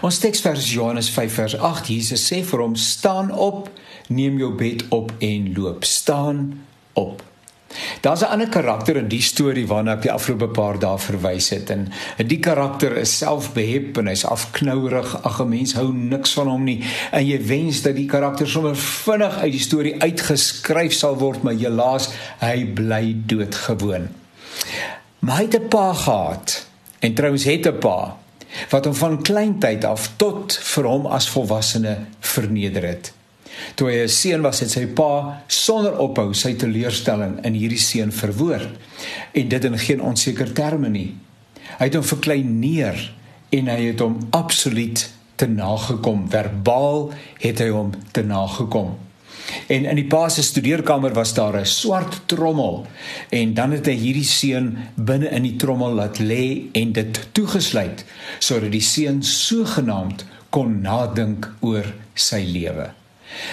Ons teksvers Johannes 5 vers 8 Jesus sê vir hom: "Staan op, neem jou bed op en loop. Staan op." Daar's 'n ander karakter in die storie waarna ek die afgelope paar dae verwys het en die karakter is selfbehep en hy's afknourig. Ag, 'n mens hou niks van hom nie en jy wens dat die karakter sommer vinnig uit die storie uitgeskryf sal word, maar helaas, hy bly doodgewoon. Maar hy het 'n pa gehad en trouens het 'n pa wat hom van kleintyd af tot vir hom as volwassene verneder het. Toe hy 'n seun was, het sy pa sonder ophou sy teleurstelling in hierdie seun verwoord en dit in geen onseker terme nie. Hy het hom verklein neer en hy het hom absoluut te nagekom. Verbaal het hy hom te nagekom. En in die pa se studeerkamer was daar 'n swart trommel en dan het hy hierdie seun binne in die trommel laat lê en dit toegesluit sodat die seun sogenaamd kon nadink oor sy lewe.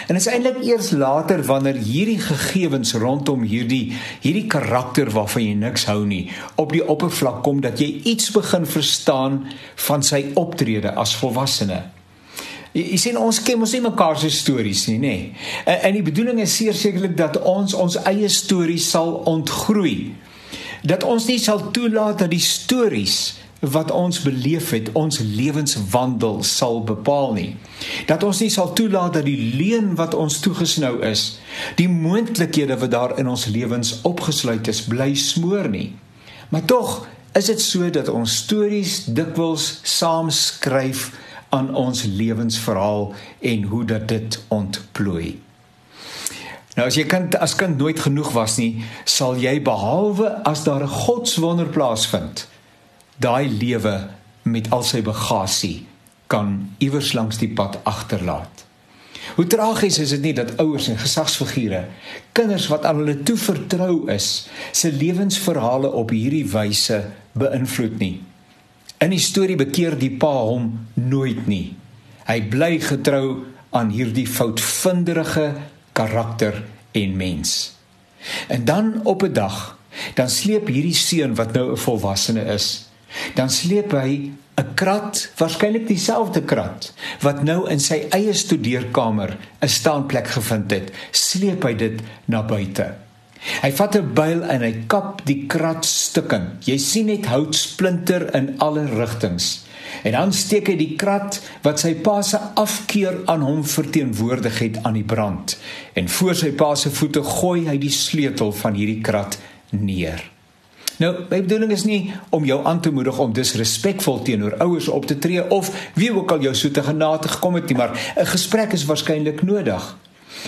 En dit is eintlik eers later wanneer hierdie gegevens rondom hierdie hierdie karakter waarvan jy niks hou nie op die oppervlak kom dat jy iets begin verstaan van sy optrede as volwassene. Jy sien ons ken mos nie mekaar se stories nie, nê. En, en die bedoeling is sekerlik dat ons ons eie stories sal ontgroei. Dat ons nie sal toelaat dat die stories wat ons beleef het ons lewenswandel sal bepaal nie. Dat ons nie sal toelaat dat die leuen wat ons toegesnou is, die moontlikhede wat daar in ons lewens opgesluit is, bly smoor nie. Maar tog is dit so dat ons stories dikwels saamskryf aan ons lewensverhaal en hoe dat dit ontplooi. Nou as jy kind as kind nooit genoeg was nie, sal jy behalwe as daar 'n godswonder plaasvind, daai lewe met al sy bagasie kan iewers langs die pad agterlaat. Hoe tragies is dit nie dat ouers en gesagsfigure kinders wat aan hulle toe vertrou is, se lewensverhale op hierdie wyse beïnvloed nie. In die storie bekeer die pa hom nooit nie. Hy bly getrou aan hierdie foutvinderige karakter en mens. En dan op 'n dag, dan sleep hierdie seun wat nou 'n volwassene is, dan sleep hy 'n krat, waarskynlik dieselfde krat wat nou in sy eie studeerkamer 'n staanplek gevind het, sleep hy dit na buite. Hy vat 'n byl en hy kap die krat stukken. Jy sien net hout splinter in alle rigtings. En dan steek hy die krat wat sy pa se afkeer aan hom verteenwoordig het aan die brand. En voor sy pa se voete gooi hy die sleutel van hierdie krat neer. Nou, my bedoeling is nie om jou aan te moedig om disrespekvol teenoor ouers op te tree of wie ook al jou so te genade gekom het nie, maar 'n gesprek is waarskynlik nodig.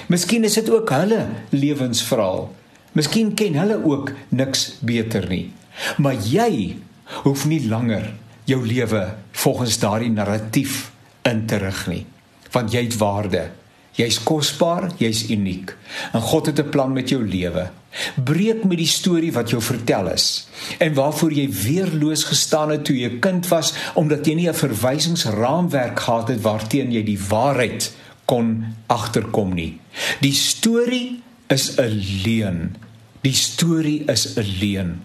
Miskien is dit ook hulle lewensverhaal. Miskien ken hulle ook niks beter nie. Maar jy hoef nie langer jou lewe volgens daardie narratief in te rig nie, want jy het waarde. Jy's kosbaar, jy's uniek. En God het 'n plan met jou lewe. Breek met die storie wat jou vertel is en waarvoor jy weerloos gestaan het toe jy 'n kind was omdat jy nie 'n verwysingsraamwerk gehad het waarteen jy die waarheid kon agterkom nie. Die storie is 'n leuen. Die storie is 'n leuen.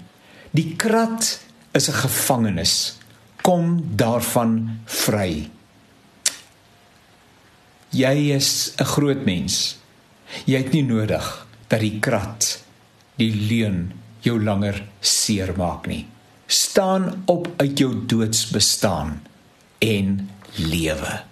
Die krat is 'n gevangenis. Kom daarvan vry. Jy is 'n groot mens. Jy het nie nodig dat die krat die leuen jou langer seermaak nie. Staan op uit jou doodsbestaan en lewe.